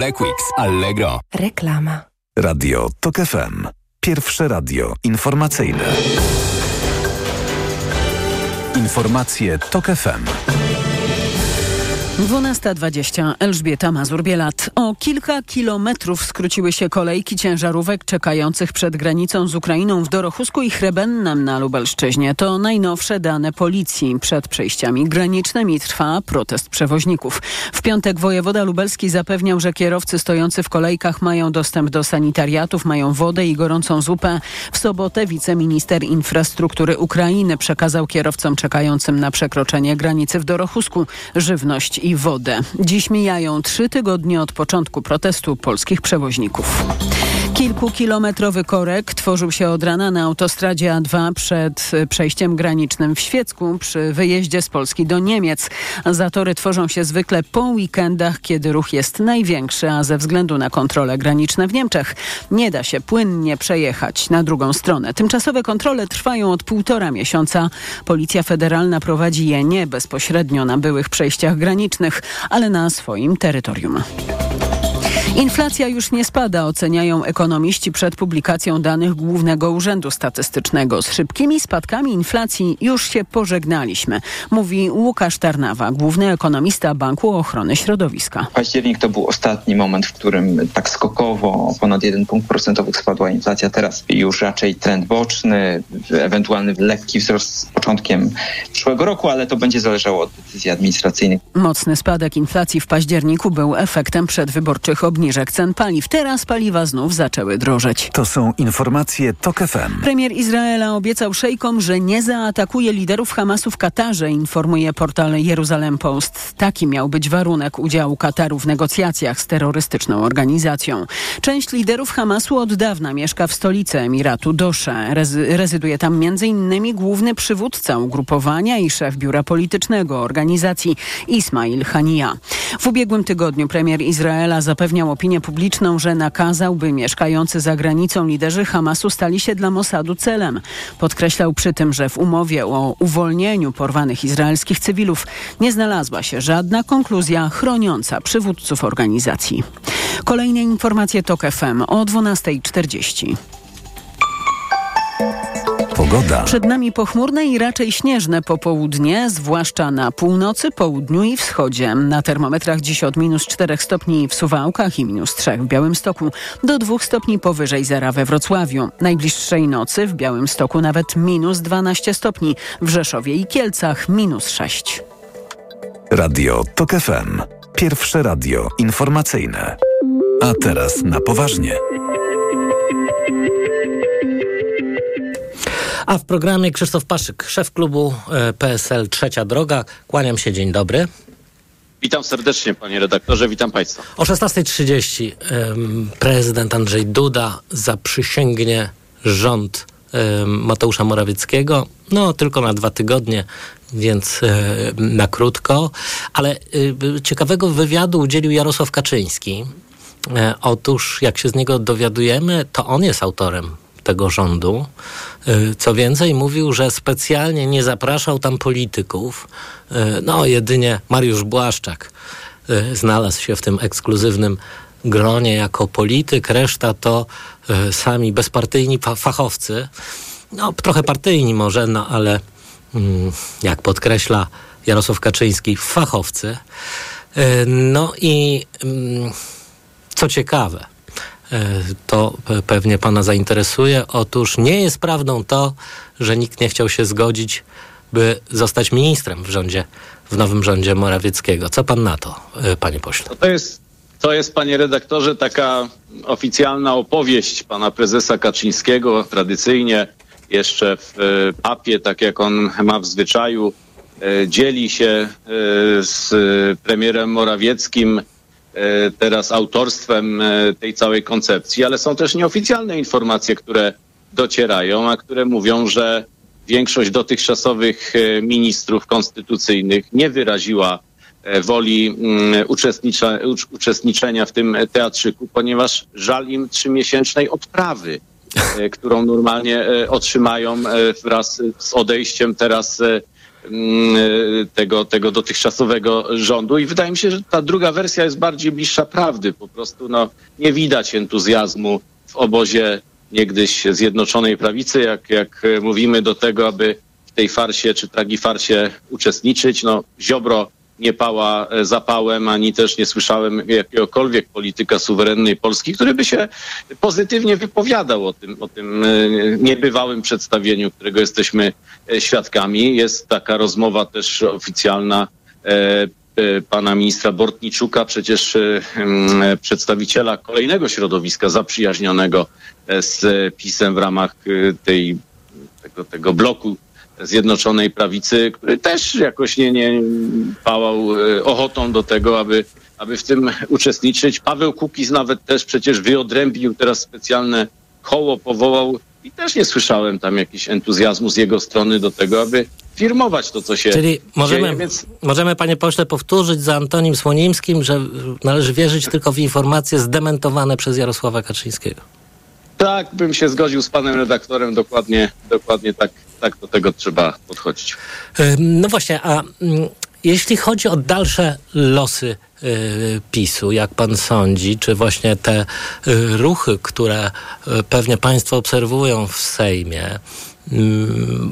Blackweeks, Allegro. Reklama. Radio TOK FM. Pierwsze radio informacyjne. Informacje TOK FM. 12.20 Elżbieta Mazur-Bielat. O kilka kilometrów skróciły się kolejki ciężarówek czekających przed granicą z Ukrainą w Dorochusku i Chrebennem na Lubelszczyźnie. To najnowsze dane policji. Przed przejściami granicznymi trwa protest przewoźników. W piątek wojewoda lubelski zapewniał, że kierowcy stojący w kolejkach mają dostęp do sanitariatów, mają wodę i gorącą zupę. W sobotę wiceminister infrastruktury Ukrainy przekazał kierowcom czekającym na przekroczenie granicy w Dorochusku żywność i i wodę. Dziś mijają trzy tygodnie od początku protestu polskich przewoźników. Kilkukilometrowy korek tworzył się od rana na autostradzie A2 przed przejściem granicznym w Świecku przy wyjeździe z Polski do Niemiec. Zatory tworzą się zwykle po weekendach, kiedy ruch jest największy, a ze względu na kontrole graniczne w Niemczech nie da się płynnie przejechać na drugą stronę. Tymczasowe kontrole trwają od półtora miesiąca. Policja Federalna prowadzi je nie bezpośrednio na byłych przejściach granicznych, ale na swoim terytorium. Inflacja już nie spada, oceniają ekonomiści przed publikacją danych Głównego Urzędu Statystycznego. Z szybkimi spadkami inflacji już się pożegnaliśmy, mówi Łukasz Tarnawa, główny ekonomista Banku Ochrony Środowiska. Październik to był ostatni moment, w którym tak skokowo ponad jeden punkt procentowy spadła inflacja. Teraz już raczej trend boczny, ewentualny lekki wzrost z początkiem przyszłego roku, ale to będzie zależało od decyzji administracyjnych. Mocny spadek inflacji w październiku był efektem przedwyborczych obniżek obniżek cen paliw. Teraz paliwa znów zaczęły drożeć. To są informacje TOK FM. Premier Izraela obiecał szejkom, że nie zaatakuje liderów Hamasu w Katarze, informuje portal Jeruzalem Post. Taki miał być warunek udziału Kataru w negocjacjach z terrorystyczną organizacją. Część liderów Hamasu od dawna mieszka w stolicy Emiratu Dosze. Rezy rezyduje tam m.in. główny przywódca ugrupowania i szef biura politycznego organizacji Ismail Hania. W ubiegłym tygodniu premier Izraela zapewniał opinię publiczną, że nakazał, by mieszkający za granicą liderzy Hamasu stali się dla Mossadu celem. Podkreślał przy tym, że w umowie o uwolnieniu porwanych izraelskich cywilów nie znalazła się żadna konkluzja chroniąca przywódców organizacji. Kolejne informacje TOK FM o 12.40. Pogoda. Przed nami pochmurne i raczej śnieżne popołudnie, zwłaszcza na północy, południu i wschodzie. Na termometrach dziś od minus 4 stopni w Suwałkach i minus 3 w Białymstoku do 2 stopni powyżej zera we Wrocławiu. Najbliższej nocy w Białymstoku nawet minus 12 stopni, w Rzeszowie i Kielcach minus 6. Radio TOK FM. Pierwsze radio informacyjne. A teraz na poważnie. A w programie Krzysztof Paszyk, szef klubu e, PSL Trzecia Droga. Kłaniam się, dzień dobry. Witam serdecznie, panie redaktorze, witam państwa. O 16.30 prezydent Andrzej Duda zaprzysięgnie rząd Mateusza Morawieckiego. No, tylko na dwa tygodnie, więc e, na krótko. Ale e, ciekawego wywiadu udzielił Jarosław Kaczyński. Otóż, jak się z niego dowiadujemy, to on jest autorem tego rządu. Y, co więcej, mówił, że specjalnie nie zapraszał tam polityków. Y, no, jedynie Mariusz Błaszczak y, znalazł się w tym ekskluzywnym gronie jako polityk, reszta to sami bezpartyjni fachowcy. No, trochę partyjni może, no ale mm, jak podkreśla Jarosław Kaczyński, fachowcy. No i mm, co ciekawe, to pewnie Pana zainteresuje. Otóż nie jest prawdą to, że nikt nie chciał się zgodzić, by zostać ministrem w rządzie, w nowym rządzie Morawieckiego. Co Pan na to, e, Panie Pośle? To jest, to jest Panie Redaktorze, taka oficjalna opowieść Pana Prezesa Kaczyńskiego. Tradycyjnie jeszcze w e, papie, tak jak on ma w zwyczaju, dzieli się z premierem Morawieckim E, teraz autorstwem e, tej całej koncepcji, ale są też nieoficjalne informacje, które docierają, a które mówią, że większość dotychczasowych e, ministrów konstytucyjnych nie wyraziła woli mm, uczestniczenia w tym teatrzyku, ponieważ żal im trzymiesięcznej odprawy, którą normalnie otrzymają wraz z odejściem teraz tego, tego dotychczasowego rządu i wydaje mi się, że ta druga wersja jest bardziej bliższa prawdy. Po prostu no, nie widać entuzjazmu w obozie niegdyś Zjednoczonej Prawicy, jak, jak mówimy do tego, aby w tej farsie czy farsie uczestniczyć. No, Ziobro nie pała e, zapałem, ani też nie słyszałem jakiegokolwiek polityka suwerennej Polski, który by się pozytywnie wypowiadał o tym, o tym e, niebywałym przedstawieniu, którego jesteśmy e, świadkami. Jest taka rozmowa też oficjalna pana ministra Bortniczuka, przecież przedstawiciela kolejnego środowiska zaprzyjaźnionego z PiSem w ramach tej, tego, tego bloku Zjednoczonej Prawicy, który też jakoś nie, nie pałał e, ochotą do tego, aby, aby w tym uczestniczyć. Paweł Kukiz nawet też przecież wyodrębnił teraz specjalne koło, powołał i też nie słyszałem tam jakiś entuzjazmu z jego strony do tego, aby firmować to, co się Czyli możemy, dzieje, więc... możemy, panie pośle, powtórzyć za Antonim Słonimskim, że należy wierzyć tylko w informacje zdementowane przez Jarosława Kaczyńskiego. Tak, bym się zgodził z panem redaktorem, dokładnie, dokładnie tak, tak do tego trzeba podchodzić. No właśnie, a mm, jeśli chodzi o dalsze losy y, PiSu, jak pan sądzi, czy właśnie te y, ruchy, które pewnie państwo obserwują w Sejmie,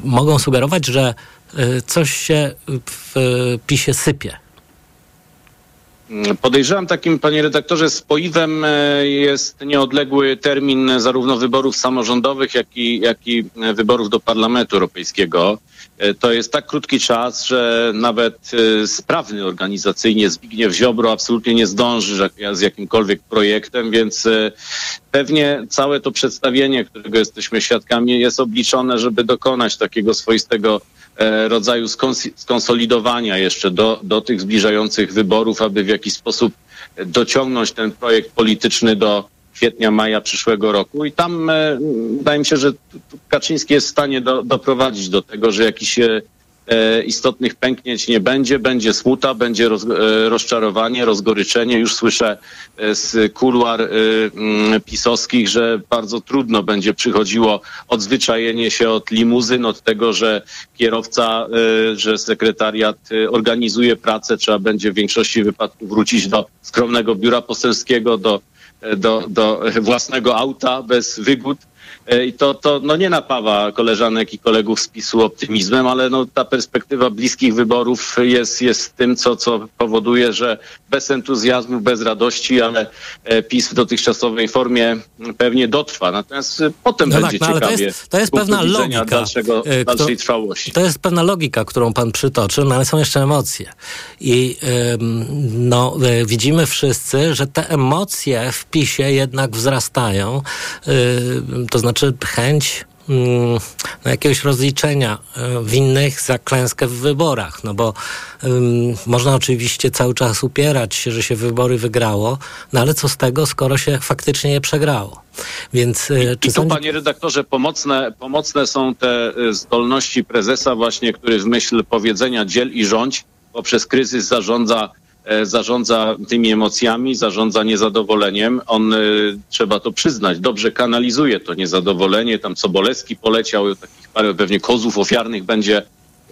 mogą sugerować, że coś się w PiSie sypie? Podejrzewam takim, panie redaktorze, spoiwem e, jest nieodległy termin zarówno wyborów samorządowych, jak i, jak i wyborów do Parlamentu Europejskiego. E, to jest tak krótki czas, że nawet e, sprawny organizacyjnie Zbigniew Ziobro absolutnie nie zdąży z jakimkolwiek projektem, więc pewnie całe to przedstawienie, którego jesteśmy świadkami, jest obliczone, żeby dokonać takiego swoistego E, rodzaju skonsolidowania jeszcze do, do tych zbliżających wyborów, aby w jakiś sposób dociągnąć ten projekt polityczny do kwietnia, maja przyszłego roku. I tam e, wydaje mi się, że Kaczyński jest w stanie do, doprowadzić do tego, że jakiś e, E, istotnych pęknięć nie będzie, będzie smuta, będzie roz, e, rozczarowanie, rozgoryczenie. Już słyszę e, z kuluar pisowskich, że bardzo trudno będzie przychodziło odzwyczajenie się od limuzyn, od tego, że kierowca, że sekretariat organizuje pracę, trzeba będzie w większości wypadków wrócić do skromnego biura poselskiego, do, do, do własnego auta bez wygód. E, I to, to no nie napawa koleżanek i kolegów z PiSu optymizmem, ale no ta perspektywa bliskich wyborów jest, jest tym, co, co powoduje, że bez entuzjazmu, bez radości, ale e, PiS w dotychczasowej formie pewnie dotrwa. Natomiast e, potem no będzie tak, no, ciekawie. To jest, to jest pewna logika. Dalszego, dalszej trwałości. To jest pewna logika, którą pan przytoczył, no ale są jeszcze emocje. I no, widzimy wszyscy, że te emocje w PiSie jednak wzrastają. To znaczy znaczy chęć mm, jakiegoś rozliczenia e, winnych za klęskę w wyborach. No bo um, można oczywiście cały czas upierać się, że się wybory wygrało, no ale co z tego, skoro się faktycznie je przegrało. Więc, e, I, czy i tu, sądzi... panie redaktorze, pomocne, pomocne są te e, zdolności prezesa właśnie, który w myśl powiedzenia dziel i rządź poprzez kryzys zarządza zarządza tymi emocjami, zarządza niezadowoleniem. On, e, trzeba to przyznać, dobrze kanalizuje to niezadowolenie. Tam Sobolewski poleciał, takich parę pewnie kozów ofiarnych będzie,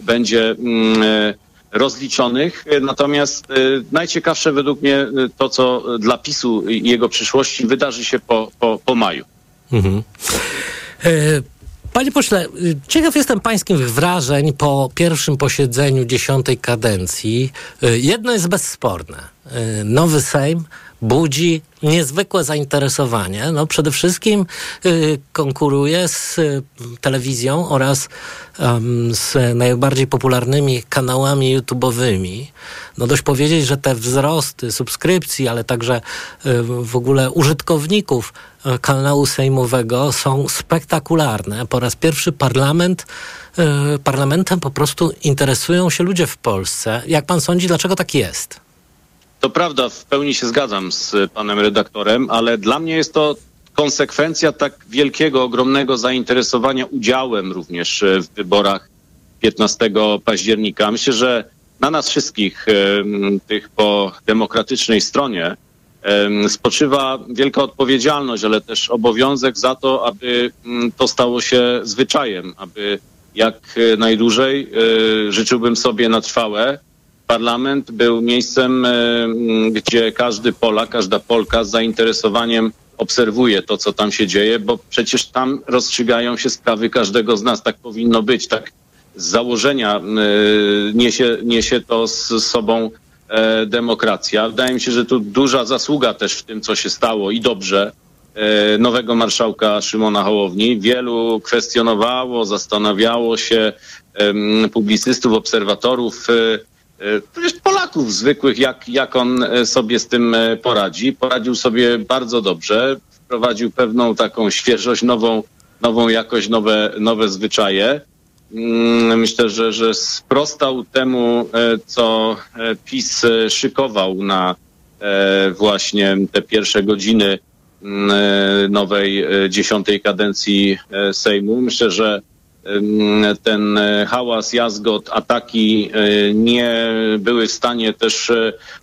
będzie mm, e, rozliczonych. Natomiast najciekawsze według mnie to, co dla PiSu i jego przyszłości wydarzy się po, po, po maju. Mhm. Panie pośle, ciekaw jestem pańskich wrażeń po pierwszym posiedzeniu dziesiątej kadencji. Jedno jest bezsporne. Nowy Sejm budzi niezwykłe zainteresowanie. No przede wszystkim y, konkuruje z y, telewizją oraz um, z najbardziej popularnymi kanałami YouTube'owymi. No dość powiedzieć, że te wzrosty subskrypcji, ale także y, w ogóle użytkowników y, kanału sejmowego są spektakularne. Po raz pierwszy parlament y, parlamentem po prostu interesują się ludzie w Polsce. Jak pan sądzi, dlaczego tak jest? To prawda, w pełni się zgadzam z panem redaktorem, ale dla mnie jest to konsekwencja tak wielkiego, ogromnego zainteresowania udziałem również w wyborach 15 października. Myślę, że na nas wszystkich, tych po demokratycznej stronie, spoczywa wielka odpowiedzialność, ale też obowiązek za to, aby to stało się zwyczajem, aby jak najdłużej. Życzyłbym sobie na trwałe. Parlament był miejscem, gdzie każdy Polak, każda Polka z zainteresowaniem obserwuje to, co tam się dzieje, bo przecież tam rozstrzygają się sprawy każdego z nas. Tak powinno być. Tak z założenia niesie, niesie to z sobą e, demokracja. Wydaje mi się, że tu duża zasługa też w tym, co się stało i dobrze e, nowego marszałka Szymona Hołowni. Wielu kwestionowało, zastanawiało się e, publicystów, obserwatorów, przecież Polaków zwykłych, jak, jak on sobie z tym poradzi. Poradził sobie bardzo dobrze, wprowadził pewną taką świeżość, nową, nową jakość, nowe, nowe zwyczaje. Mm, myślę, że, że sprostał temu, e, co e, PiS e, szykował na właśnie te pierwsze godziny mm, nowej dziesiątej kadencji Sejmu. Myślę, że ten hałas, jazgot, ataki nie były w stanie też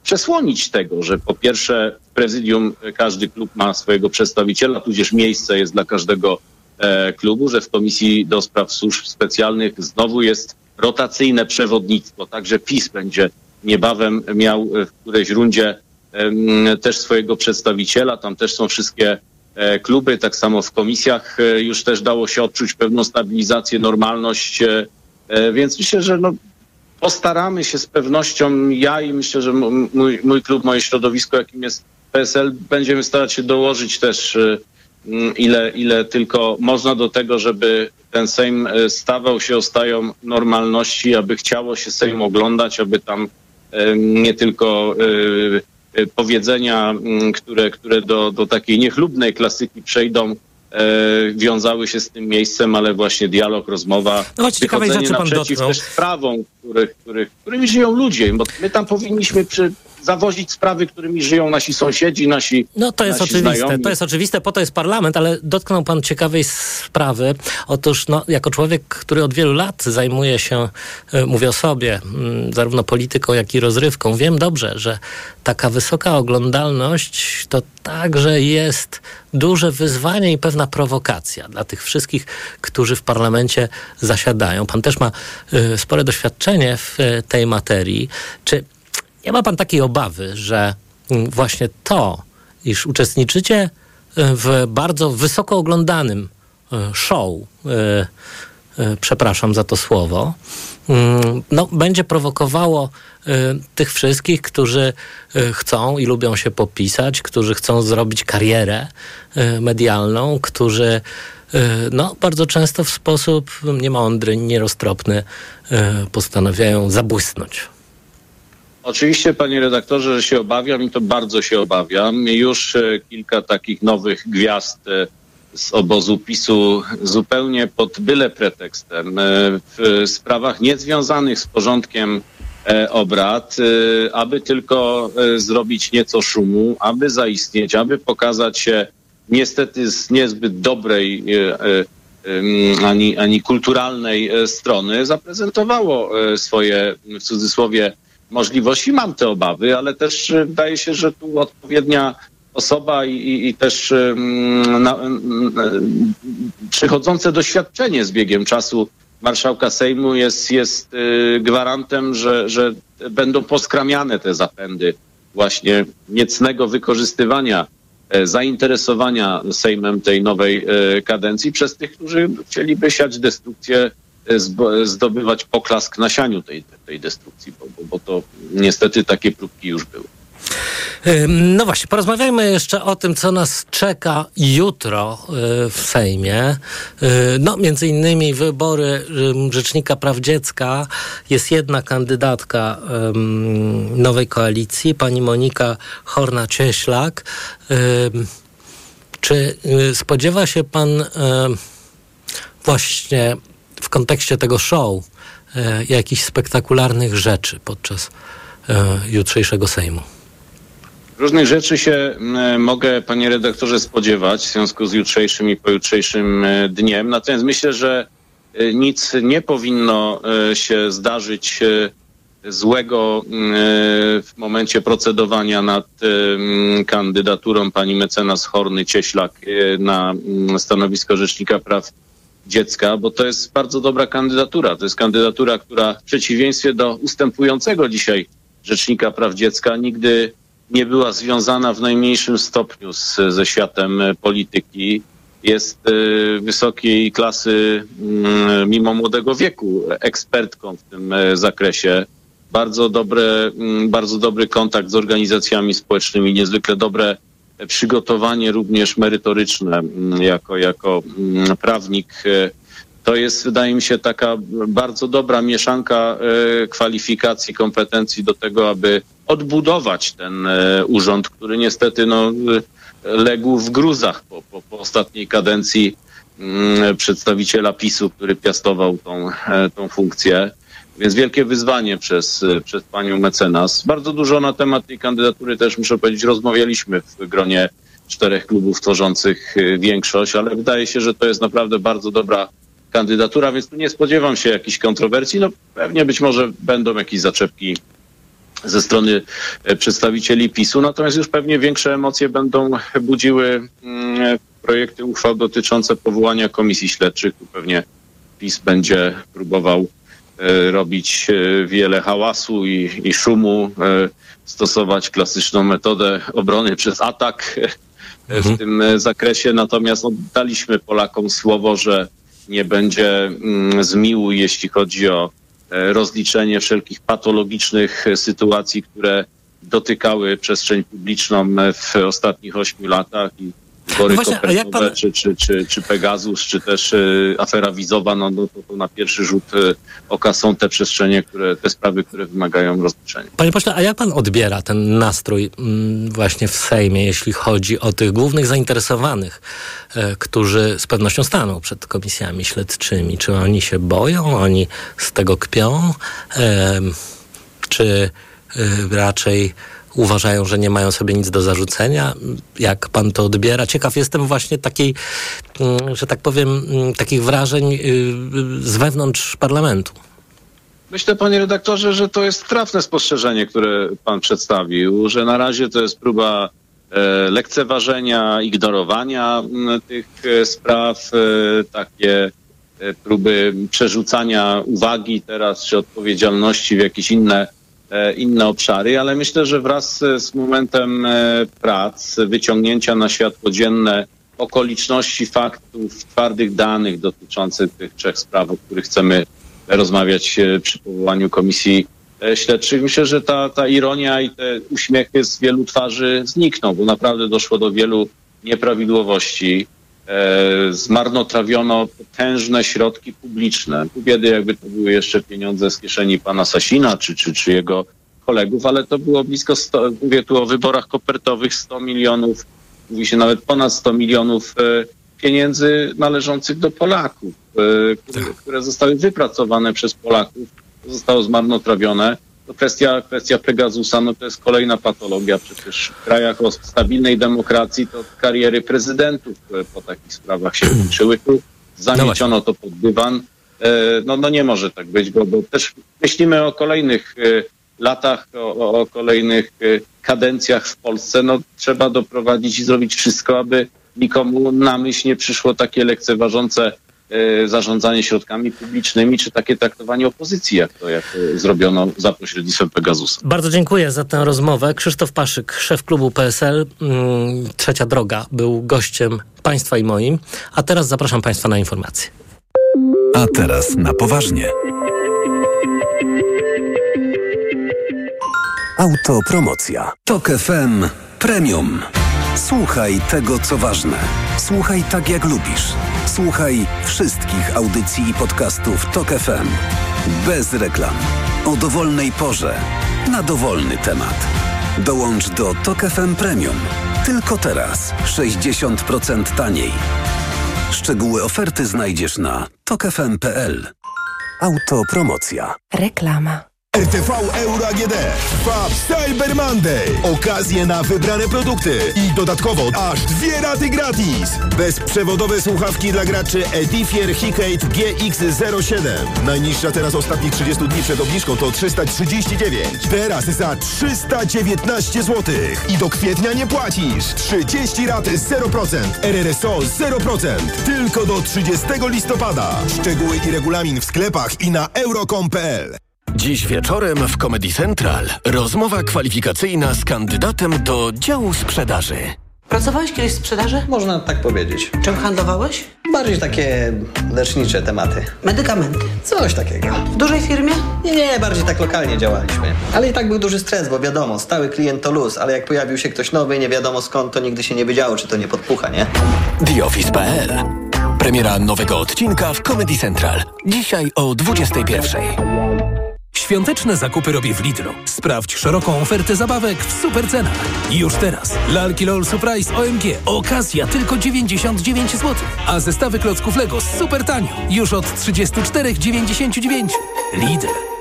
przesłonić tego, że po pierwsze w prezydium każdy klub ma swojego przedstawiciela, tudzież miejsce jest dla każdego E, klubu, że w Komisji do Spraw Służb Specjalnych znowu jest rotacyjne przewodnictwo, także PiS będzie niebawem miał w którejś rundzie też swojego przedstawiciela, tam też są wszystkie e, kluby, tak samo w komisjach e, już też dało się odczuć pewną stabilizację, normalność, więc myślę, że no, postaramy się z pewnością, ja i myślę, że mój, mój klub, moje środowisko, jakim jest PSL, będziemy starać się dołożyć też ile, ile tylko można do tego, żeby ten Sejm e, stawał się ostają normalności, aby chciało się Sejm oglądać, aby tam e, nie tylko e, powiedzenia, mm, które, które do, do takiej niechlubnej klasyki przejdą, wiązały się z tym miejscem, ale właśnie dialog, rozmowa, no, wychodzenie naprzeciw też sprawom, których, których, którymi żyją ludzie, bo my tam powinniśmy przy, zawozić sprawy, którymi żyją nasi sąsiedzi, nasi No to jest oczywiste, znajomi. to jest oczywiste, po to jest parlament, ale dotknął pan ciekawej sprawy. Otóż no, jako człowiek, który od wielu lat zajmuje się, e, mówię o sobie, mm, zarówno polityką, jak i rozrywką, wiem dobrze, że taka wysoka oglądalność to także jest duże wyzwanie i pewna prowokacja dla tych wszystkich, którzy w parlamencie zasiadają. Pan też ma y, spore doświadczenie w y, tej materii. Czy nie ma pan takiej obawy, że mm, właśnie to, iż uczestniczycie e, w bardzo wysoko oglądanym e, show, e, przepraszam za to słowo, mm, no, będzie prowokowało tych wszystkich, którzy chcą i lubią się popisać, którzy chcą zrobić karierę medialną, którzy no, bardzo często w sposób niemądry, nieroztropny postanawiają zabłysnąć. Oczywiście, panie redaktorze, że się obawiam i to bardzo się obawiam. Już e, kilka takich nowych gwiazd e, z obozu PiSu zupełnie pod byle pretekstem e, w sprawach niezwiązanych z porządkiem obrad, aby tylko zrobić nieco szumu, aby zaistnieć, aby pokazać się niestety z niezbyt dobrej ani, ani kulturalnej strony, zaprezentowało swoje w cudzysłowie możliwości. Mam te obawy, ale też e, wydaje się, że tu odpowiednia osoba i, i, i też um, na, um, przychodzące doświadczenie z biegiem czasu marszałka Sejmu jest, jest y, gwarantem, że, że będą poskramiane te zapędy właśnie niecnego wykorzystywania e, zainteresowania Sejmem tej nowej e, kadencji przez tych, którzy chcieliby siać destrukcję zdobywać poklask na sianiu tej, tej destrukcji, bo, bo, bo to niestety takie próbki już były. No właśnie, porozmawiajmy jeszcze o tym, co nas czeka jutro y, w Sejmie. Y, no, między innymi wybory Rzecznika Praw Dziecka. Jest jedna kandydatka nowej koalicji, pani Monika Horna-Cieślak. Czy y, spodziewa się pan właśnie w kontekście tego show e, jakichś spektakularnych rzeczy podczas e, jutrzejszego Sejmu? Różnych rzeczy się mogę, panie redaktorze, spodziewać w związku z jutrzejszym i pojutrzejszym e, dniem. Natomiast myślę, że nic nie powinno się zdarzyć złego w momencie procedowania nad kandydaturą pani mecenas Horny Cieślak na stanowisko Rzecznika Praw dziecka, bo to jest bardzo dobra kandydatura. To jest kandydatura, która w przeciwieństwie do ustępującego dzisiaj Rzecznika Praw Dziecka nigdy nie była związana w najmniejszym stopniu z, ze światem polityki. Jest y, wysokiej klasy, y, mimo młodego wieku, ekspertką w tym y, zakresie. Bardzo, dobre, mm, bardzo dobry kontakt z organizacjami społecznymi, niezwykle dobre przygotowanie również merytoryczne mm, jako, jako mm, prawnik. E, to jest, wydaje mi się, taka bardzo dobra mieszanka e, kwalifikacji, kompetencji do tego, aby odbudować ten e, urząd, który niestety no, legł w gruzach po, po, po ostatniej kadencji mm, przedstawiciela PiSu, który piastował tą, tą funkcję. Więc wielkie wyzwanie przez, przez panią mecenas. Bardzo dużo na temat tej kandydatury też, muszę powiedzieć, rozmawialiśmy w gronie czterech klubów tworzących y, większość, ale wydaje się, że to jest naprawdę bardzo dobra kandydatura, więc tu nie spodziewam się jakichś kontrowersji. No pewnie być może będą jakieś zaczepki ze strony e, przedstawicieli PiSu, natomiast już pewnie większe emocje będą budziły mm, projekty uchwał dotyczące powołania komisji śledczych. Tu pewnie PiS będzie próbował robić e, wiele hałasu i, i szumu, e, stosować klasyczną metodę obrony przez atak w mhm. tym zakresie. Natomiast no, daliśmy Polakom słowo, że nie będzie mm, zmiłu, jeśli chodzi o rozliczenie wszelkich patologicznych sytuacji, które dotykały przestrzeń publiczną w ostatnich ośmiu latach i wybory no Właśnie, pan... czy, czy, czy, czy Pegasus, czy też y, afera wizowa, no, no to, to, na pierwszy rzut y, oka są te przestrzenie, które, te sprawy, które wymagają rozliczenia. Panie pośle, a jak pan odbiera ten nastrój mm, właśnie w Sejmie, jeśli chodzi o tych głównych zainteresowanych, e, którzy z pewnością staną przed komisjami śledczymi? Czy oni się boją, oni z tego kpią, czy e, raczej uważają, że nie mają sobie nic do zarzucenia. Jak pan to odbiera? Ciekaw jestem właśnie takiej, mm, że tak powiem, mm, takich wrażeń y, z wewnątrz parlamentu. Myślę, panie redaktorze, że to jest trafne spostrzeżenie, które pan przedstawił, że na razie to jest próba e, lekceważenia, ignorowania mm, tych e, spraw, e, takie próby przerzucania uwagi teraz czy odpowiedzialności w jakieś inne inne obszary, ale myślę, że wraz z momentem e, prac, wyciągnięcia na światło dzienne okoliczności, faktów, twardych danych dotyczących tych trzech spraw, o których chcemy rozmawiać e, przy powołaniu komisji śledczych. Myślę, że ta, ta ironia i te uśmiechy z wielu twarzy znikną, bo naprawdę doszło do wielu nieprawidłowości. E, zmarnotrawiono potężne środki publiczne. Biedy, jakby to były jeszcze pieniądze z kieszeni pana Sasina czy, czy, czy jego kolegów, ale to było blisko 100, mówię tu o wyborach kopertowych, 100 milionów, mówi się nawet ponad 100 milionów e, pieniędzy należących do Polaków, e, które, tak. które zostały wypracowane przez Polaków, zostało zmarnotrawione kwestia, kwestia Pegasusa, no to jest kolejna patologia. Przecież w krajach o stabilnej demokracji to kariery prezydentów po takich sprawach się kończyły. Tu zamieciono to pod dywan. E, no, no nie może tak być, bo, bo też myślimy o kolejnych e, latach, o, o kolejnych e, kadencjach w Polsce. No trzeba doprowadzić i zrobić wszystko, aby nikomu na myśl nie przyszło takie lekceważące zarządzanie środkami publicznymi, czy takie traktowanie opozycji, jak to, jak to zrobiono za pośrednictwem Pegasusa. Bardzo dziękuję za tę rozmowę. Krzysztof Paszyk, szef klubu PSL, mm, Trzecia Droga, był gościem Państwa i moim. A teraz zapraszam Państwa na informacje. A teraz na poważnie. Autopromocja. Tok FM Premium. Słuchaj tego, co ważne. Słuchaj tak, jak lubisz. Słuchaj wszystkich audycji i podcastów TOK FM. Bez reklam. O dowolnej porze. Na dowolny temat. Dołącz do TOK FM Premium. Tylko teraz. 60% taniej. Szczegóły oferty znajdziesz na tokefm.pl. Autopromocja. Reklama. RTV Euro AGD trwa Cyber Monday. Okazje na wybrane produkty i dodatkowo aż dwie raty gratis. Bezprzewodowe słuchawki dla graczy Edifier Hikate GX07. Najniższa teraz ostatnich 30 dni przed obniżką to 339. Teraz za 319 zł. I do kwietnia nie płacisz. 30 rat 0%. RRSO 0%. Tylko do 30 listopada. Szczegóły i regulamin w sklepach i na euro.com.pl. Dziś wieczorem w Comedy Central rozmowa kwalifikacyjna z kandydatem do działu sprzedaży. Pracowałeś kiedyś w sprzedaży? Można tak powiedzieć. Czym handlowałeś? Bardziej takie lecznicze tematy. Medykamenty. Coś takiego. W dużej firmie? Nie, nie, bardziej tak lokalnie działaliśmy. Ale i tak był duży stres, bo wiadomo, stały klient to luz, ale jak pojawił się ktoś nowy, nie wiadomo skąd, to nigdy się nie wiedziało, czy to nie podpucha, nie? TheOffice.pl Premiera nowego odcinka w Comedy Central. Dzisiaj o 21. Świąteczne zakupy robię w Lidlu. Sprawdź szeroką ofertę zabawek w super cenach. Już teraz. Lalki LOL Surprise OMG. Okazja tylko 99 zł. A zestawy klocków Lego super tanio. Już od 34,99. Lidl.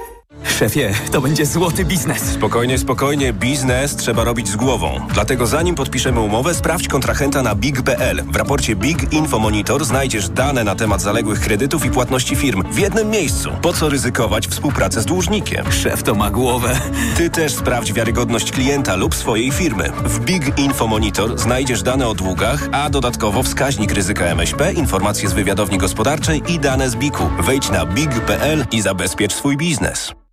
Szefie, to będzie złoty biznes. Spokojnie, spokojnie. Biznes trzeba robić z głową. Dlatego zanim podpiszemy umowę, sprawdź kontrahenta na big.pl. W raporcie Big Info Monitor znajdziesz dane na temat zaległych kredytów i płatności firm w jednym miejscu. Po co ryzykować współpracę z dłużnikiem? Szef to ma głowę. Ty też sprawdź wiarygodność klienta lub swojej firmy. W Big Info Monitor znajdziesz dane o długach, a dodatkowo wskaźnik ryzyka MŚP, informacje z wywiadowni gospodarczej i dane z BIK-u. Wejdź na big.pl i zabezpiecz swój biznes.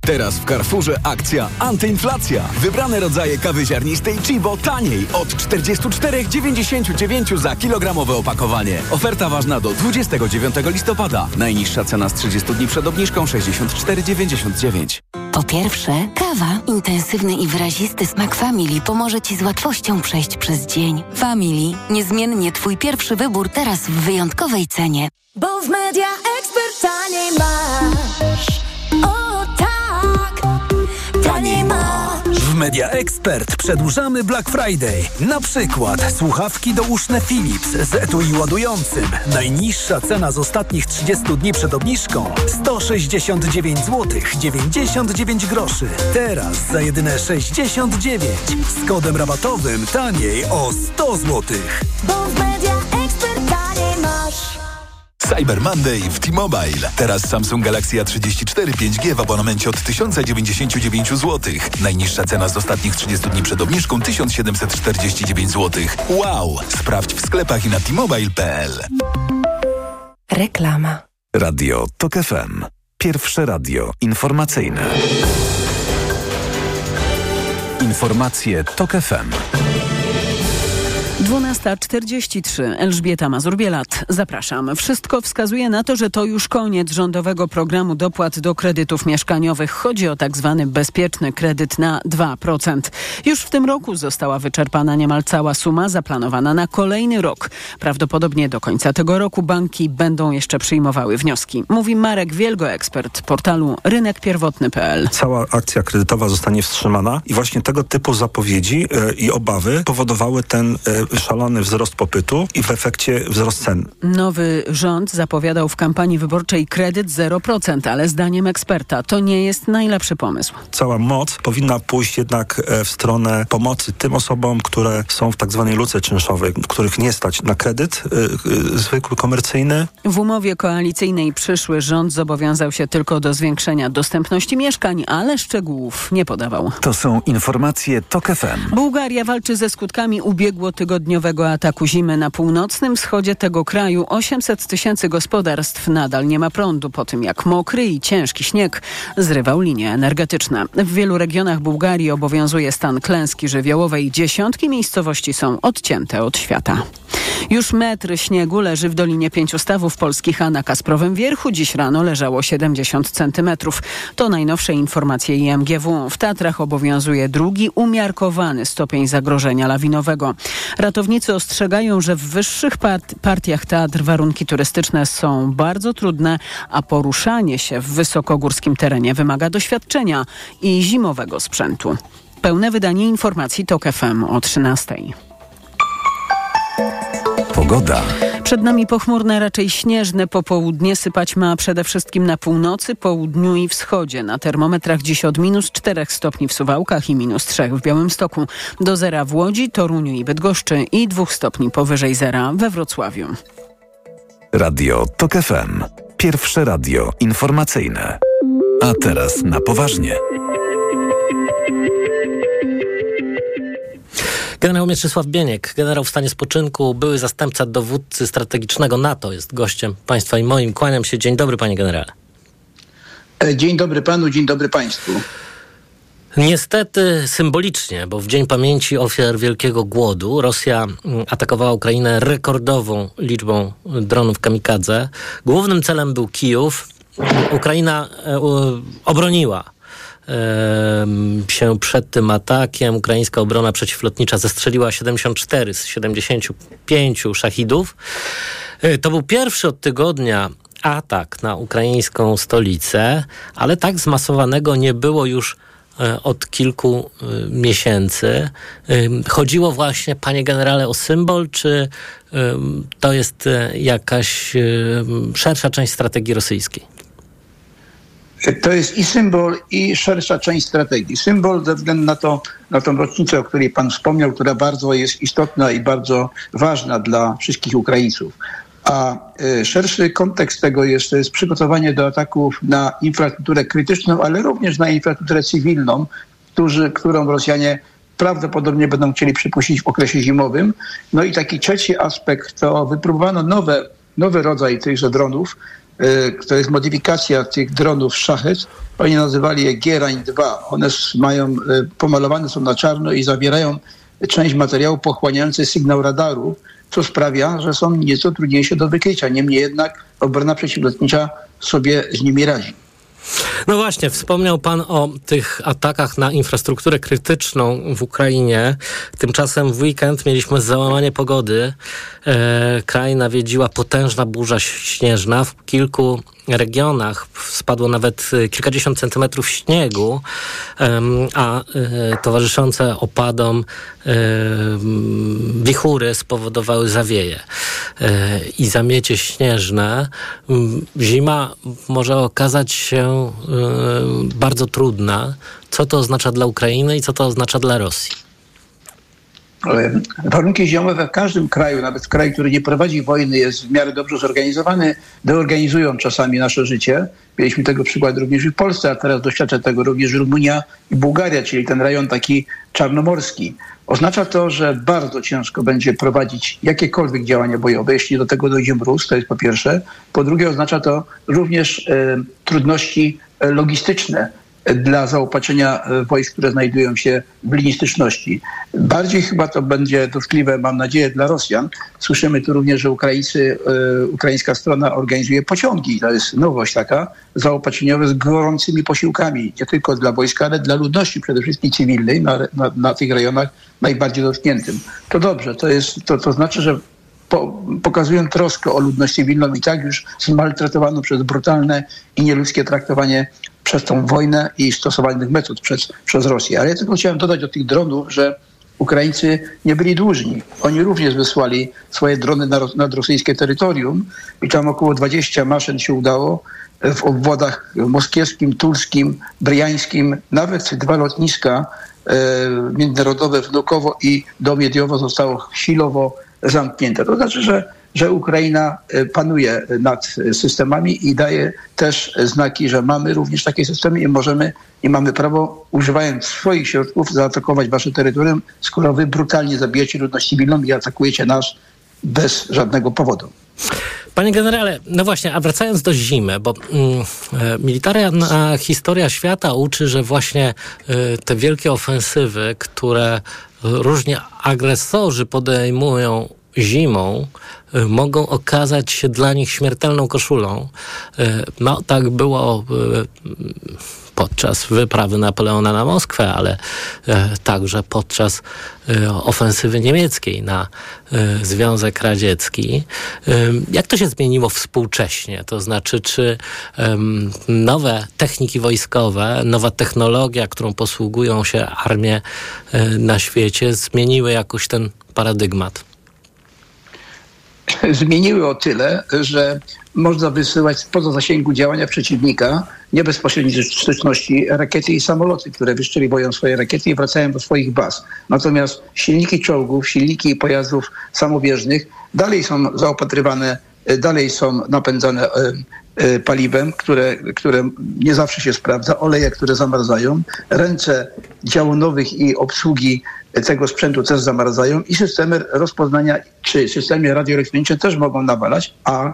Teraz w Carrefourze akcja antyinflacja. Wybrane rodzaje kawy ziarnistej Chibo taniej od 44,99 za kilogramowe opakowanie. Oferta ważna do 29 listopada. Najniższa cena z 30 dni przed obniżką 64,99. Po pierwsze, kawa. Intensywny i wyrazisty smak Family pomoże Ci z łatwością przejść przez dzień. Family. Niezmiennie Twój pierwszy wybór teraz w wyjątkowej cenie. Bo w Media Expert taniej masz. Media Expert przedłużamy Black Friday. Na przykład słuchawki douszne Philips z etui ładującym. Najniższa cena z ostatnich 30 dni przed obniżką 169 zł 99 groszy. Teraz za jedyne 69 z kodem rabatowym taniej o 100 zł. Bo w Media. Cyber Monday w T-Mobile. Teraz Samsung Galaxy A34 5G w abonamencie od 1099 zł. Najniższa cena z ostatnich 30 dni przed obniżką 1749 zł. Wow! Sprawdź w sklepach i na t-mobile.pl. Reklama. Radio TOK FM. Pierwsze radio informacyjne. Informacje TOK FM. 12.43. Elżbieta Mazur-Bielat. Zapraszam. Wszystko wskazuje na to, że to już koniec rządowego programu dopłat do kredytów mieszkaniowych. Chodzi o tak zwany bezpieczny kredyt na 2%. Już w tym roku została wyczerpana niemal cała suma zaplanowana na kolejny rok. Prawdopodobnie do końca tego roku banki będą jeszcze przyjmowały wnioski. Mówi Marek Wielgo, ekspert portalu rynekpierwotny.pl. Cała akcja kredytowa zostanie wstrzymana i właśnie tego typu zapowiedzi e, i obawy powodowały ten e, szalony wzrost popytu i w efekcie wzrost cen. Nowy rząd zapowiadał w kampanii wyborczej kredyt 0%, ale zdaniem eksperta to nie jest najlepszy pomysł. Cała moc powinna pójść jednak e, w stronę pomocy tym osobom, które są w tak zwanej luce czynszowej, których nie stać na kredyt y, y, zwykły, komercyjny. W umowie koalicyjnej przyszły rząd zobowiązał się tylko do zwiększenia dostępności mieszkań, ale szczegółów nie podawał. To są informacje TOK FM. Bułgaria walczy ze skutkami ubiegłotygodniowego ataku zimy na północnym wschodzie tego kraju. 800 tysięcy gospodarstw nadal nie ma prądu po tym, jak mokry i ciężki śnieg zrywał linie energetyczne. W wielu regionach Bułgarii obowiązuje stan klęski żywiołowej. Dziesiątki miejscowości są odcięte od świata. Już metr śniegu leży w Dolinie Pięciu Stawów Polskich, a na Kasprowym Wierchu dziś rano leżało 70 centymetrów. To najnowsze informacje IMGW. W Tatrach obowiązuje drugi, umiarkowany stopień zagrożenia lawinowego. Ratownicy ostrzegają, że w wyższych part partiach Tatr warunki turystyczne są bardzo trudne, a poruszanie się w wysokogórskim terenie wymaga doświadczenia i zimowego sprzętu. Pełne wydanie informacji TOK FM o 13. Pogoda. Przed nami pochmurne, raczej śnieżne popołudnie. Sypać ma przede wszystkim na północy, południu i wschodzie. Na termometrach dziś od minus 4 stopni w Suwałkach i minus 3 w Białymstoku. Do zera w Łodzi, Toruniu i Bydgoszczy i 2 stopni powyżej zera we Wrocławiu. Radio TOK FM. Pierwsze radio informacyjne. A teraz na poważnie. Generał Mieczysław Bieniek, generał w stanie spoczynku, były zastępca dowódcy strategicznego NATO, jest gościem państwa i moim. Kłaniam się. Dzień dobry, panie generale. Dzień dobry panu, dzień dobry państwu. Niestety symbolicznie, bo w Dzień Pamięci Ofiar Wielkiego Głodu Rosja atakowała Ukrainę rekordową liczbą dronów kamikadze. Głównym celem był Kijów. Ukraina e, obroniła się przed tym atakiem. Ukraińska obrona przeciwlotnicza zestrzeliła 74 z 75 szachidów. E, to był pierwszy od tygodnia atak na ukraińską stolicę, ale tak zmasowanego nie było już e, od kilku e, miesięcy. Chodziło właśnie, panie generale, o symbol, czy to jest jakaś szersza część strategii rosyjskiej? To jest i symbol, i szersza część strategii. Symbol ze względu na, to, na tą rocznicę, o której pan wspomniał, która bardzo jest istotna i bardzo ważna dla wszystkich Ukraińców. A y, szerszy kontekst tego jest, to jest przygotowanie do ataków na infrastrukturę krytyczną, ale również na infrastrukturę cywilną, którzy, którą Rosjanie prawdopodobnie będą chcieli przypuścić w okresie zimowym. No i taki trzeci aspekt to wypróbowano nowe, nowy rodzaj tychże dronów, to jest modyfikacja tych dronów Szachet. Oni nazywali je Gierań 2. One mają, pomalowane są na czarno i zawierają część materiału pochłaniający sygnał radaru, co sprawia, że są nieco trudniejsze do wykrycia. Niemniej jednak obrona przeciwlotnicza sobie z nimi radzi. No właśnie, wspomniał Pan o tych atakach na infrastrukturę krytyczną w Ukrainie. Tymczasem w weekend mieliśmy załamanie pogody. E, kraj nawiedziła potężna burza śnieżna. W kilku regionach spadło nawet e, kilkadziesiąt centymetrów śniegu, a e, towarzyszące opadom wichury spowodowały zawieje i zamiecie śnieżne. Zima może okazać się bardzo trudna. Co to oznacza dla Ukrainy i co to oznacza dla Rosji? Warunki zimowe w każdym kraju, nawet w kraju, który nie prowadzi wojny, jest w miarę dobrze zorganizowany, deorganizują czasami nasze życie. Mieliśmy tego przykład również w Polsce, a teraz doświadcza tego również Rumunia i Bułgaria, czyli ten rejon taki czarnomorski. Oznacza to, że bardzo ciężko będzie prowadzić jakiekolwiek działania bojowe, jeśli do tego dojdzie mróz, to jest po pierwsze. Po drugie oznacza to również e, trudności logistyczne, dla zaopatrzenia e, wojsk, które znajdują się w linii styczności. Bardziej chyba to będzie dotkliwe, mam nadzieję, dla Rosjan. Słyszymy tu również, że Ukraińcy, e, ukraińska strona organizuje pociągi. To jest nowość taka, zaopatrzeniowe z gorącymi posiłkami, nie tylko dla wojska, ale dla ludności przede wszystkim cywilnej na, na, na tych rejonach najbardziej dotkniętym. To dobrze, to, jest, to, to znaczy, że po, pokazują troskę o ludność cywilną i tak już zmaltretowaną przez brutalne i nieludzkie traktowanie przez tą wojnę i stosowanych metod przez, przez Rosję. Ale ja tylko chciałem dodać do tych dronów, że Ukraińcy nie byli dłużni. Oni również wysłali swoje drony nad, nad rosyjskie terytorium i tam około 20 maszyn się udało w obwodach moskiewskim, tulskim, bryjańskim, nawet dwa lotniska e, międzynarodowe w Nukowo i Domiediowo zostało chwilowo zamknięte. To znaczy, że, że Ukraina e, panuje nad systemami i daje też znaki, że mamy również takie systemy i możemy i mamy prawo, używając swoich środków, zaatakować wasze terytorium, skoro wy brutalnie zabijacie ludność cywilną i atakujecie nas bez żadnego powodu. Panie generale, no właśnie, a wracając do zimy, bo mm, e, militarna historia świata uczy, że właśnie y, te wielkie ofensywy, które różnie agresorzy podejmują zimą y, mogą okazać się dla nich śmiertelną koszulą. Y, No, tak było y, podczas wyprawy Napoleona na Moskwę, ale e, także podczas e, ofensywy niemieckiej na e, Związek Radziecki. E, Jak to się zmieniło współcześnie? To znaczy, czy nowe techniki wojskowe, nowa technologia, którą posługują się armie e, na świecie, zmieniły jakoś ten paradygmat? zmieniły o tyle, że można wysyłać poza zasięgu działania przeciwnika nie bezpośredniej styczności rakiety i samoloty, które wyszczeliwują swoje rakiety i wracają do swoich baz. Natomiast silniki czołgów, silniki pojazdów samobieżnych dalej są zaopatrywane, e, dalej są napędzane e, e, paliwem, które, które nie zawsze się sprawdza, oleje, które zamarzają, ręce działonowych i obsługi tego sprzętu też zamarzają i systemy rozpoznania czy systemy radioelektroniczne też mogą nawalać, a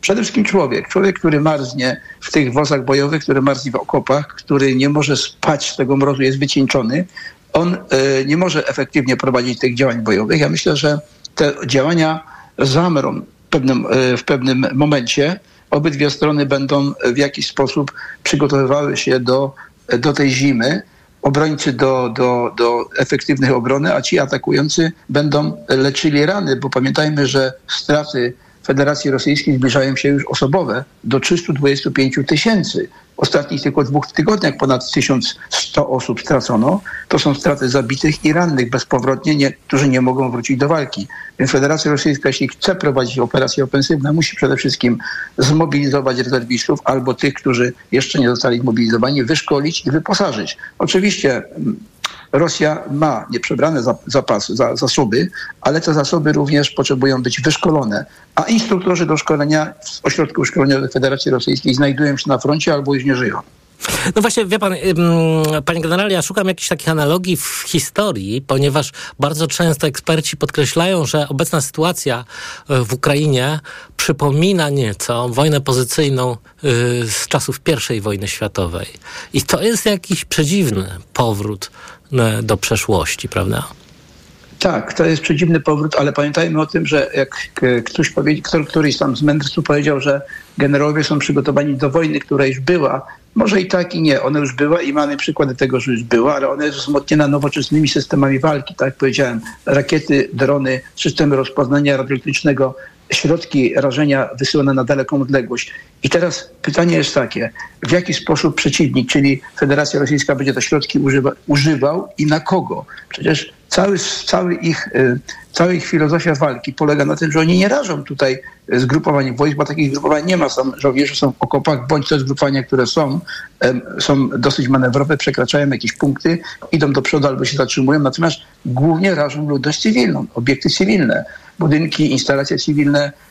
przede wszystkim człowiek. Człowiek, który marznie w tych wozach bojowych, który marznie w okopach, który nie może spać z tego mrozu, jest wycieńczony, on e, nie może efektywnie prowadzić tych działań bojowych. Ja myślę, że te działania zamrą w pewnym, e, w pewnym momencie. Obydwie strony będą w jakiś sposób przygotowywały się do, do tej zimy obrońcy do, do, do efektywnej obrony, a ci atakujący będą leczyli rany, bo pamiętajmy, że straty Federacji Rosyjskiej zbliżają się już osobowe do 325 tysięcy. W ostatnich tylko dwóch tygodniach ponad 1100 osób stracono. To są straty zabitych i rannych bezpowrotnie, nie, którzy nie mogą wrócić do walki. Więc Federacja Rosyjska, jeśli chce prowadzić operacje ofensywne, musi przede wszystkim zmobilizować rezerwistów albo tych, którzy jeszcze nie zostali zmobilizowani, wyszkolić i wyposażyć. Oczywiście mm, Rosja ma nieprzebrane za- zapasy, za, zasoby, ale te zasoby również potrzebują być wyszkolone. A instruktorzy do szkolenia z ośrodków szkoleniowych Federacji Rosyjskiej znajdują się na froncie albo już nie żyją. No właśnie, wie pan, panie generale, ja szukam jakichś takich analogii w historii, ponieważ bardzo często eksperci podkreślają, że obecna sytuacja y, w Ukrainie przypomina nieco wojnę pozycyjną y, z czasów I wojny światowej. I to jest jakiś przedziwny powrót y, do przeszłości, prawda? Tak, to jest przedziwny powrót, ale pamiętajmy o tym, że jak k- ktoś powie, kto- któryś tam z mędrców powiedział, że generałowie są przygotowani do wojny, która już była, może i tak i nie. Ona już była i mamy przykłady tego, że już była, ale ona jest wzmocniona nowoczesnymi systemami walki. Tak jak powiedziałem, rakiety, drony, systemy rozpoznania radioelektrycznego, środki rażenia wysyłane na daleką odległość. I teraz pytanie jest takie, w jaki sposób przeciwnik, czyli Federacja Rosyjska będzie te środki używa, używał i na kogo? Przecież cały, cały ich, y, cała ich filozofia walki polega na tym, że oni nie rażą tutaj zgrupowań wojsk, bo takich zgrupowań nie ma. Są żołnierze są w okopach, bądź te zgrupowania, które są, em, są dosyć manewrowe, przekraczają jakieś punkty, idą do przodu albo się zatrzymują, natomiast głównie rażą ludność cywilną, obiekty cywilne, budynki, instalacje cywilne, e,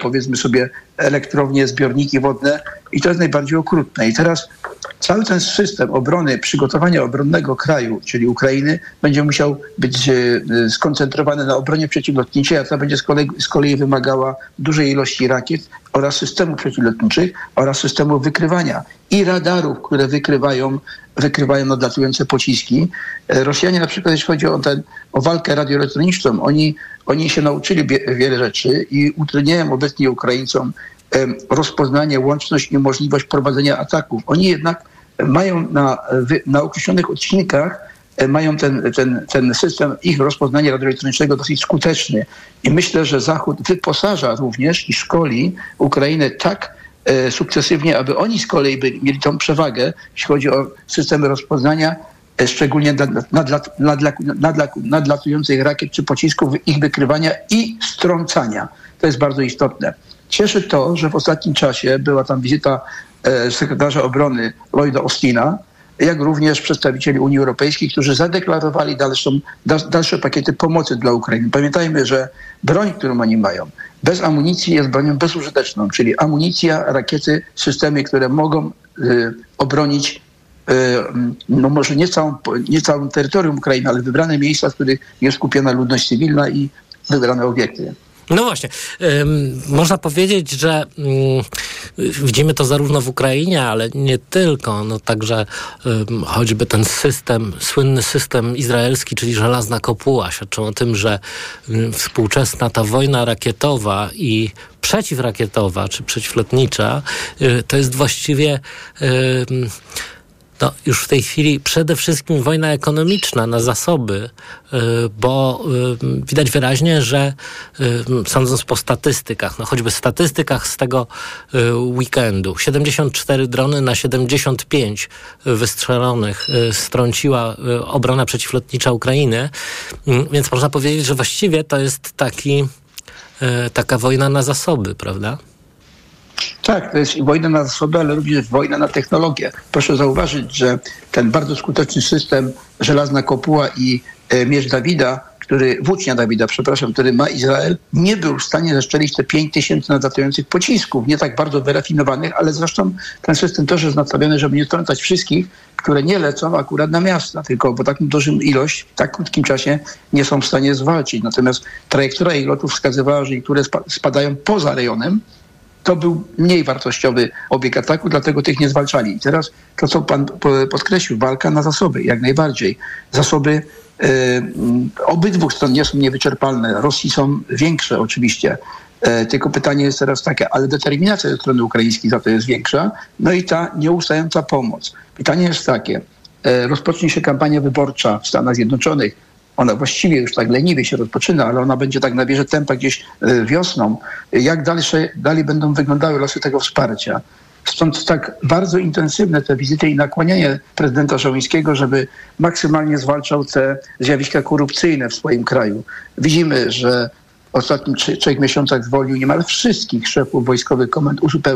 powiedzmy sobie elektrownie, zbiorniki wodne i to jest najbardziej okrutne. I teraz cały ten system obrony, przygotowania obronnego kraju, czyli Ukrainy, będzie musiał być e, skoncentrowany na obronie przeciwlotniczej, a ta będzie z kolei, z kolei wymagała dużej ilości rakiet oraz systemów przeciwlotniczych oraz systemu wykrywania i radarów, które wykrywają, wykrywają nadlatujące pociski. E, Rosjanie na przykład, jeśli chodzi o, ten, o walkę radioelektroniczną, oni, oni się nauczyli wiele rzeczy i utrudniają obecnie Ukraińcom rozpoznanie, łączność i możliwość prowadzenia ataków. Oni jednak mają na, na określonych odcinkach e, mają ten, ten, ten system ich rozpoznania radioelektronicznego dosyć skuteczny. I myślę, że Zachód wyposaża również i szkoli Ukrainę tak e, sukcesywnie, aby oni z kolei byli, mieli tą przewagę, jeśli chodzi o systemy rozpoznania, szczególnie nadlat, nadlatujących rakiet czy pocisków, ich wykrywania i strącania. To jest bardzo istotne. Cieszy to, że w ostatnim czasie była tam wizyta e, sekretarza obrony Lloyda Austina, jak również przedstawicieli Unii Europejskiej, którzy zadeklarowali dalszą, dal- dalsze pakiety pomocy dla Ukrainy. Pamiętajmy, że broń, którą oni mają, bez amunicji jest bronią bezużyteczną, czyli amunicja, rakiety, systemy, które mogą y, obronić no może nie całą, nie całym terytorium Ukrainy, ale wybrane miejsca, w których jest skupiona ludność cywilna i wybrane obiekty. No właśnie. Można powiedzieć, że ym, widzimy to zarówno w Ukrainie, ale nie tylko. No także ym, choćby ten system, słynny system izraelski, czyli żelazna kopuła, świadczą o tym, że współczesna ta wojna rakietowa i przeciwrakietowa czy przeciwlotnicza y, to jest właściwie no, już w tej chwili przede wszystkim wojna ekonomiczna na zasoby, y, bo y, widać wyraźnie, że y, sądząc po statystykach, no choćby statystykach z tego weekendu, 74 drony na 75 wystrzelonych strąciła obrona przeciwlotnicza Ukrainy, więc można powiedzieć, że właściwie to jest taki, taka wojna na zasoby, prawda? Tak, to jest wojna na zasoby, ale również wojna na technologię. Proszę zauważyć, że ten bardzo skuteczny system Żelazna Kopuła i e, Miecz Dawida, który, włócznia Dawida, przepraszam, który ma Izrael, nie był w stanie zeszczelić te 5 tysięcy nadlatujących pocisków, nie tak bardzo wyrafinowanych, ale zresztą ten system też jest nastawiony, żeby nie strącać wszystkich, które nie lecą akurat na miasta, tylko po taką dużym ilość w tak krótkim czasie nie są w stanie zwalczyć. Natomiast trajektoria ich lotów wskazywała, że niektóre spadają poza rejonem, to był mniej wartościowy obieg ataku, dlatego tych nie zwalczali. I teraz to, co pan podkreślił, walka na zasoby, jak najbardziej. Zasoby y, obydwu stron nie są niewyczerpalne. Rosji są większe oczywiście. E, tylko pytanie jest teraz takie, ale determinacja ze strony ukraińskiej za to jest większa. No i ta nieustająca pomoc. Pytanie jest takie, e, rozpocznie się kampania wyborcza w Stanach Zjednoczonych ona właściwie już tak leniwie się rozpoczyna, ale ona będzie tak nabierze tempa gdzieś e, wiosną. Jak dalsze, dalej będą wyglądały losy tego wsparcia? Stąd tak bardzo intensywne te wizyty i nakłanianie prezydenta Żołyńskiego, żeby maksymalnie zwalczał te zjawiska korupcyjne w swoim kraju. Widzimy, że w ostatnich trzech miesiącach zwolnił niemal wszystkich szefów wojskowych komend uzupełnień.